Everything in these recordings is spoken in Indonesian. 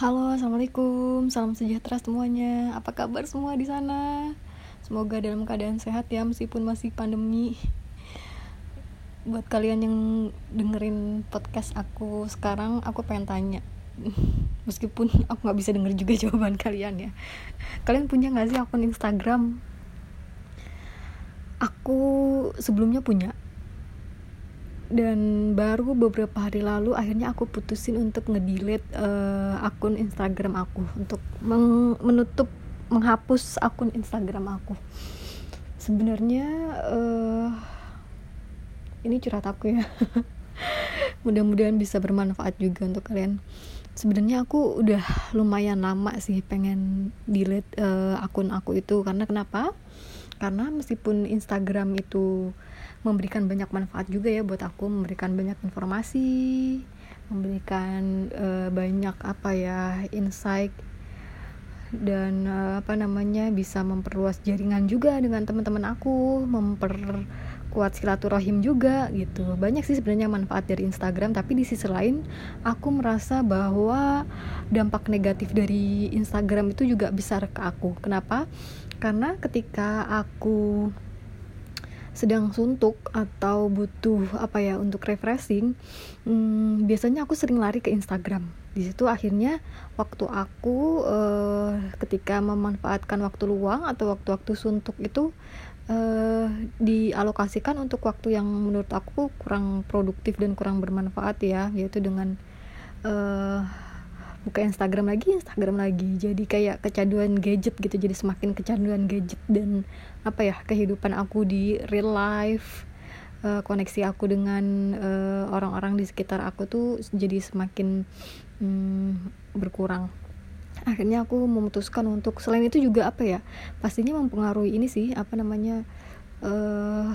Halo, assalamualaikum, salam sejahtera semuanya. Apa kabar semua di sana? Semoga dalam keadaan sehat ya, meskipun masih pandemi. Buat kalian yang dengerin podcast aku sekarang, aku pengen tanya. Meskipun aku nggak bisa denger juga jawaban kalian ya. Kalian punya nggak sih akun Instagram? Aku sebelumnya punya, dan baru beberapa hari lalu akhirnya aku putusin untuk ngedelete uh, akun Instagram aku. Untuk meng menutup menghapus akun Instagram aku. Sebenarnya uh, ini curhat aku ya. Mudah-mudahan bisa bermanfaat juga untuk kalian. Sebenarnya aku udah lumayan lama sih pengen delete uh, akun aku itu. Karena kenapa? Karena meskipun Instagram itu memberikan banyak manfaat juga ya buat aku memberikan banyak informasi memberikan uh, banyak apa ya insight dan uh, apa namanya bisa memperluas jaringan juga dengan teman-teman aku memperkuat silaturahim juga gitu. Banyak sih sebenarnya manfaat dari Instagram tapi di sisi lain aku merasa bahwa dampak negatif dari Instagram itu juga besar ke aku. Kenapa? Karena ketika aku sedang suntuk atau butuh apa ya untuk refreshing hmm, biasanya aku sering lari ke Instagram. Di situ akhirnya waktu aku uh, ketika memanfaatkan waktu luang atau waktu-waktu suntuk itu uh, dialokasikan untuk waktu yang menurut aku kurang produktif dan kurang bermanfaat ya yaitu dengan uh, buka Instagram lagi Instagram lagi. Jadi kayak kecanduan gadget gitu jadi semakin kecanduan gadget dan apa ya kehidupan aku di real life uh, koneksi aku dengan uh, orang-orang di sekitar aku tuh jadi semakin um, berkurang. Akhirnya aku memutuskan untuk selain itu juga apa ya pastinya mempengaruhi ini sih apa namanya uh,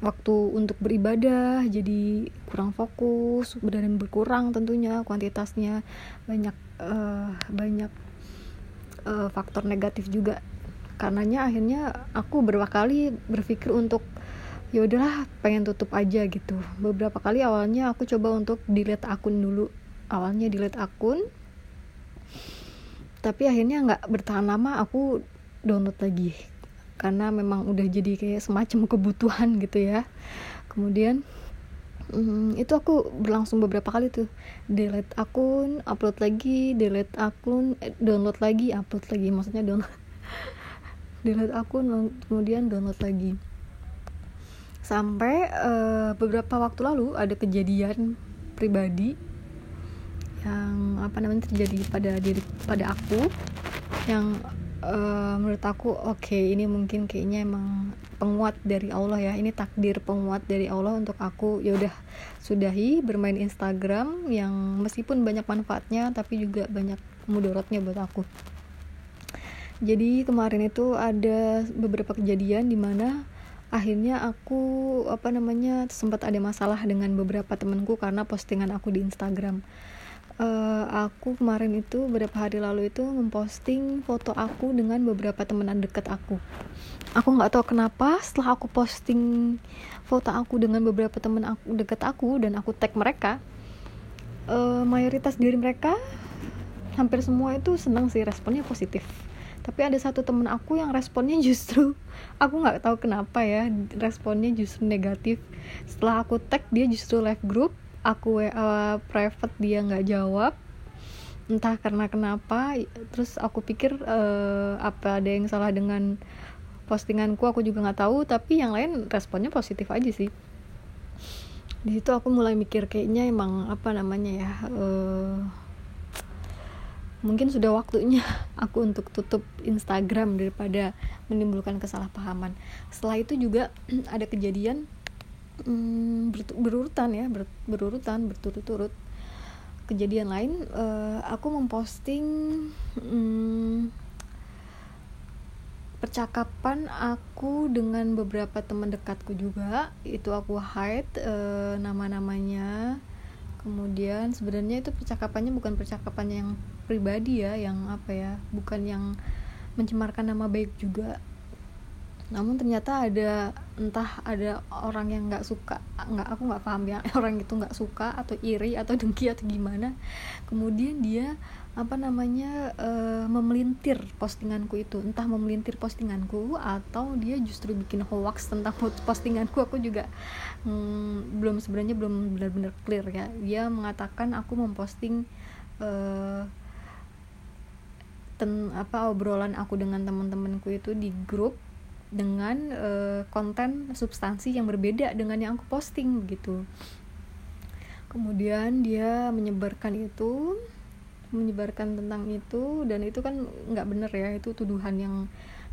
waktu untuk beribadah jadi kurang fokus dan berkurang tentunya kuantitasnya banyak uh, banyak uh, faktor negatif juga. Karenanya akhirnya aku beberapa kali berpikir untuk ya udahlah pengen tutup aja gitu. Beberapa kali awalnya aku coba untuk delete akun dulu. Awalnya delete akun tapi akhirnya nggak bertahan lama aku download lagi karena memang udah jadi kayak semacam kebutuhan gitu ya. Kemudian Hmm, itu aku berlangsung beberapa kali tuh. Delete akun upload lagi delete akun eh, download lagi upload lagi. Maksudnya download delete akun kemudian download lagi. Sampai uh, beberapa waktu lalu ada kejadian pribadi yang apa namanya terjadi pada diri pada aku yang uh, menurut aku oke okay, ini mungkin kayaknya emang penguat dari Allah ya. Ini takdir penguat dari Allah untuk aku. Ya udah sudahi bermain Instagram yang meskipun banyak manfaatnya tapi juga banyak mudorotnya buat aku. Jadi kemarin itu ada beberapa kejadian di mana akhirnya aku apa namanya sempat ada masalah dengan beberapa temanku karena postingan aku di Instagram. Uh, aku kemarin itu beberapa hari lalu itu memposting foto aku dengan beberapa temenan dekat aku. Aku nggak tahu kenapa setelah aku posting foto aku dengan beberapa temen aku dekat aku dan aku tag mereka uh, mayoritas dari mereka hampir semua itu senang sih responnya positif. Tapi ada satu temen aku yang responnya justru aku nggak tahu kenapa ya responnya justru negatif. Setelah aku tag dia justru live group aku WA private dia nggak jawab entah karena kenapa terus aku pikir uh, apa ada yang salah dengan postinganku aku juga nggak tahu tapi yang lain responnya positif aja sih. Di situ aku mulai mikir kayaknya emang apa namanya ya uh, mungkin sudah waktunya aku untuk tutup Instagram daripada menimbulkan kesalahpahaman. Setelah itu juga ada kejadian hmm, berurutan ya ber, berurutan berturut-turut kejadian lain uh, aku memposting hmm, percakapan aku dengan beberapa teman dekatku juga. Itu aku hide uh, nama-namanya. Kemudian sebenarnya itu percakapannya bukan percakapan yang pribadi ya yang apa ya bukan yang mencemarkan nama baik juga namun ternyata ada entah ada orang yang nggak suka nggak aku nggak paham ya orang itu nggak suka atau iri atau dengki atau gimana. Kemudian dia apa namanya uh, memelintir postinganku itu. Entah memelintir postinganku atau dia justru bikin hoax tentang postinganku. Aku juga hmm, belum sebenarnya belum benar-benar clear ya. Dia mengatakan aku memposting uh, ten apa obrolan aku dengan teman-temanku itu di grup dengan uh, konten substansi yang berbeda dengan yang aku posting gitu. Kemudian dia menyebarkan itu menyebarkan tentang itu dan itu kan nggak bener ya itu tuduhan yang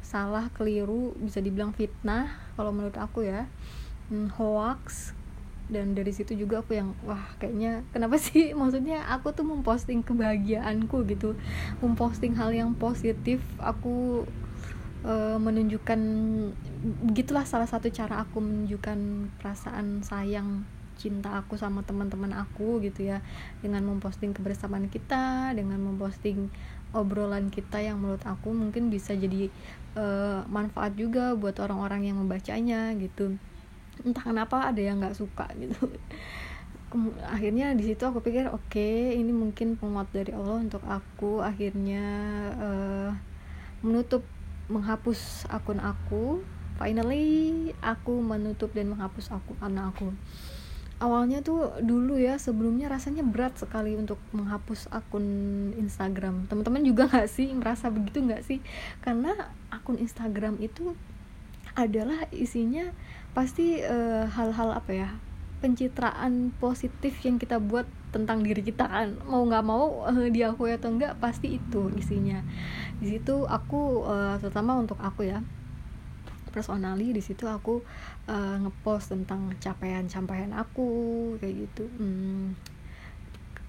salah keliru bisa dibilang fitnah kalau menurut aku ya. Hmm, hoax. Dan dari situ juga aku yang wah kayaknya kenapa sih? Maksudnya aku tuh memposting kebahagiaanku gitu memposting hal yang positif aku uh, menunjukkan begitulah salah satu cara aku menunjukkan perasaan sayang cinta aku sama teman-teman aku gitu ya. Dengan memposting kebersamaan kita dengan memposting obrolan kita yang menurut aku mungkin bisa jadi uh, manfaat juga buat orang-orang yang membacanya gitu. Entah kenapa ada yang nggak suka gitu. Akhirnya di situ aku pikir oke okay, ini mungkin penguat dari Allah untuk aku. Akhirnya uh, menutup menghapus akun aku. Finally aku menutup dan menghapus aku anak aku. Awalnya tuh dulu ya sebelumnya rasanya berat sekali untuk menghapus akun Instagram. Teman-teman juga nggak sih merasa begitu nggak sih? Karena akun Instagram itu adalah isinya pasti eh, hal-hal uh, apa ya pencitraan positif yang kita buat tentang diri kita kan. Mau nggak mau uh, diakui atau enggak pasti itu isinya. Di situ aku uh, terutama untuk aku ya personally di situ aku uh, ngepost tentang capaian-capaian aku kayak gitu. Hmm,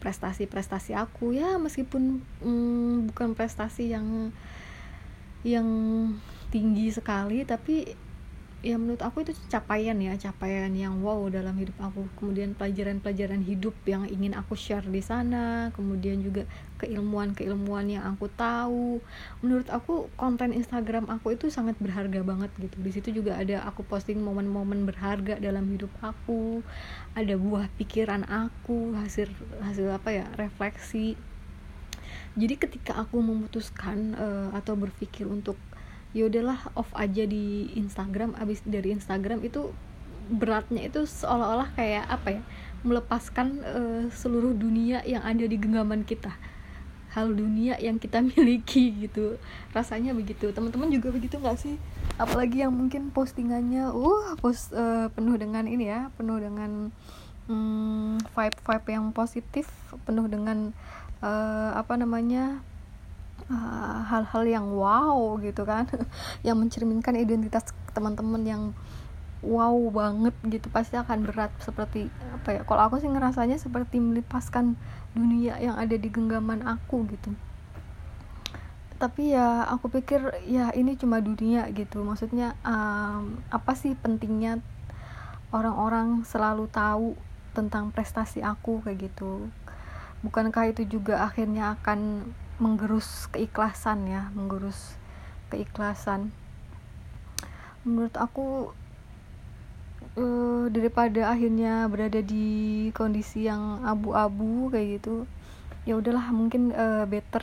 prestasi-prestasi aku. Ya meskipun hmm, bukan prestasi yang yang tinggi sekali tapi ya menurut aku itu capaian ya capaian yang wow dalam hidup aku. Kemudian pelajaran-pelajaran hidup yang ingin aku share di sana kemudian juga keilmuan-keilmuan yang aku tahu. Menurut aku konten Instagram aku itu sangat berharga banget gitu. Di situ juga ada aku posting momen-momen berharga dalam hidup aku. Ada buah pikiran aku hasil hasil apa ya refleksi. Jadi ketika aku memutuskan uh, atau berpikir untuk ya udahlah off aja di Instagram. Abis dari Instagram itu beratnya itu seolah-olah kayak apa ya melepaskan uh, seluruh dunia yang ada di genggaman kita. Hal dunia yang kita miliki gitu. Rasanya begitu. Teman-teman juga begitu nggak sih? Apalagi yang mungkin postingannya uh post uh, penuh dengan ini ya penuh dengan um, vibe vibe yang positif penuh dengan uh, apa namanya Ah, hal-hal uh, yang wow gitu kan. Yang mencerminkan identitas teman-teman yang wow banget gitu pasti akan berat seperti apa ya kalau aku sih ngerasanya seperti melepaskan dunia yang ada di genggaman aku gitu. Tapi ya aku pikir ya ini cuma dunia gitu. Maksudnya um, apa sih pentingnya orang-orang selalu tahu tentang prestasi aku kayak gitu? Bukankah itu juga akhirnya akan menggerus keikhlasan ya menggerus keikhlasan. Menurut aku uh, daripada akhirnya berada di kondisi yang abu-abu kayak gitu ya udahlah mungkin uh, better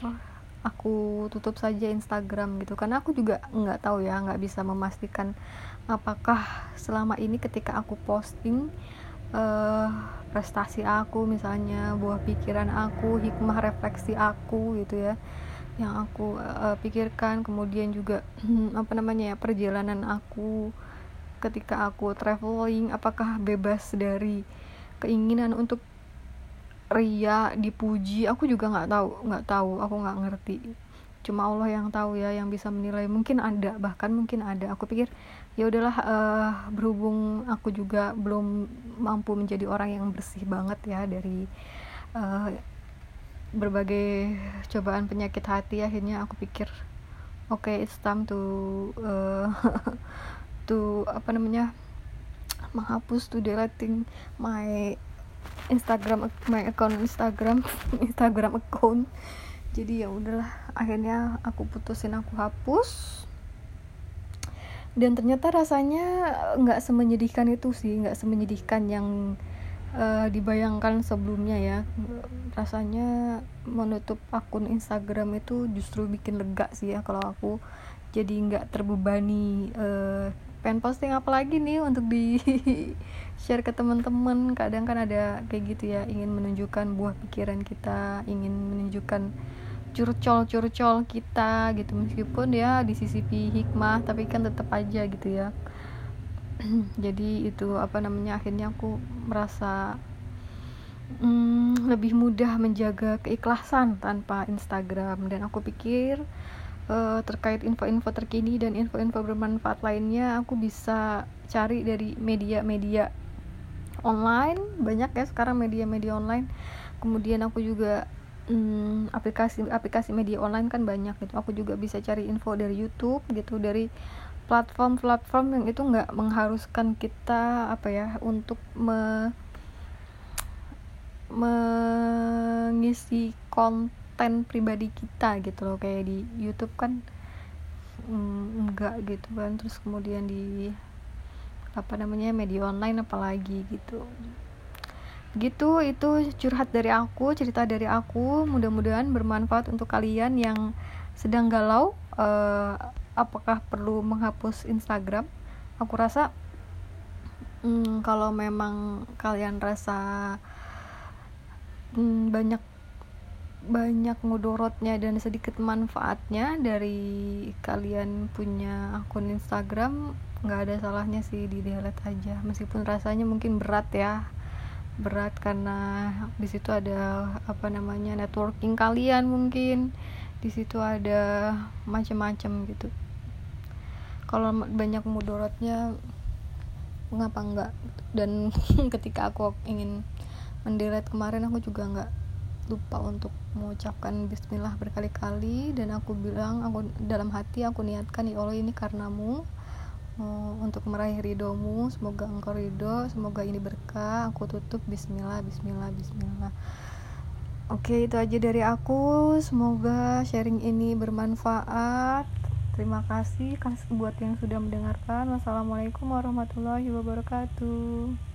aku tutup saja Instagram gitu. Karena aku juga nggak tahu ya nggak bisa memastikan apakah selama ini ketika aku posting uh, prestasi aku misalnya buah pikiran aku hikmah refleksi aku gitu ya yang aku uh, pikirkan. Kemudian juga apa namanya ya perjalanan aku ketika aku traveling apakah bebas dari keinginan untuk ria dipuji? Aku juga nggak tahu nggak tahu aku nggak ngerti cuma Allah yang tahu ya yang bisa menilai. Mungkin ada bahkan mungkin ada. Aku pikir ya udahlah uh, berhubung aku juga belum mampu menjadi orang yang bersih banget ya dari uh, berbagai cobaan penyakit hati akhirnya aku pikir oke okay, it's time to uh, to apa namanya menghapus to deleting my Instagram my account Instagram Instagram account jadi ya udahlah akhirnya aku putusin aku hapus. Dan ternyata rasanya nggak semenyedihkan itu sih nggak semenyedihkan yang uh, dibayangkan sebelumnya ya. Rasanya menutup akun Instagram itu justru bikin lega sih ya kalau aku jadi nggak terbebani uh, pengen posting. Apa lagi nih untuk di share ke teman-teman kadang kan ada kayak gitu ya ingin menunjukkan buah pikiran kita ingin menunjukkan curcol-curcol kita gitu. Meskipun ya di disisipi hikmah tapi kan tetap aja gitu ya. Jadi itu apa namanya akhirnya aku merasa hmm, lebih mudah menjaga keikhlasan tanpa Instagram. Dan aku pikir uh, terkait info-info terkini dan info-info bermanfaat lainnya aku bisa cari dari media-media online. Banyak ya sekarang media-media online. Kemudian aku juga hmm, aplikasi media online kan banyak gitu. Aku juga bisa cari info dari YouTube gitu dari platform-platform yang itu nggak mengharuskan kita apa ya untuk me mengisi konten pribadi kita gitu loh. Kayak di YouTube kan enggak gitu kan. Terus kemudian di apa namanya media online apalagi gitu gitu itu curhat dari aku cerita dari aku. Mudah-mudahan bermanfaat untuk kalian yang sedang galau uh, apakah perlu menghapus Instagram? Aku rasa hmm, kalau memang kalian rasa hmm, banyak banyak mudorotnya dan sedikit manfaatnya dari kalian punya akun Instagram nggak ada salahnya sih di delete aja. Meskipun rasanya mungkin berat ya berat karena di situ ada apa namanya networking kalian mungkin. Di situ ada macam-macam gitu. Kalau banyak mudorotnya mengapa enggak dan ketika aku ingin mendelete kemarin aku juga enggak lupa untuk mengucapkan bismillah berkali-kali. Dan aku bilang aku dalam hati aku niatkan ya Allah ini karenamu uh, untuk meraih ridhomu semoga engkau ridho semoga ini berkah aku tutup bismillah bismillah bismillah. Oke itu aja dari aku. Semoga sharing ini bermanfaat. Terima kasih buat yang sudah mendengarkan. Wassalamualaikum warahmatullahi wabarakatuh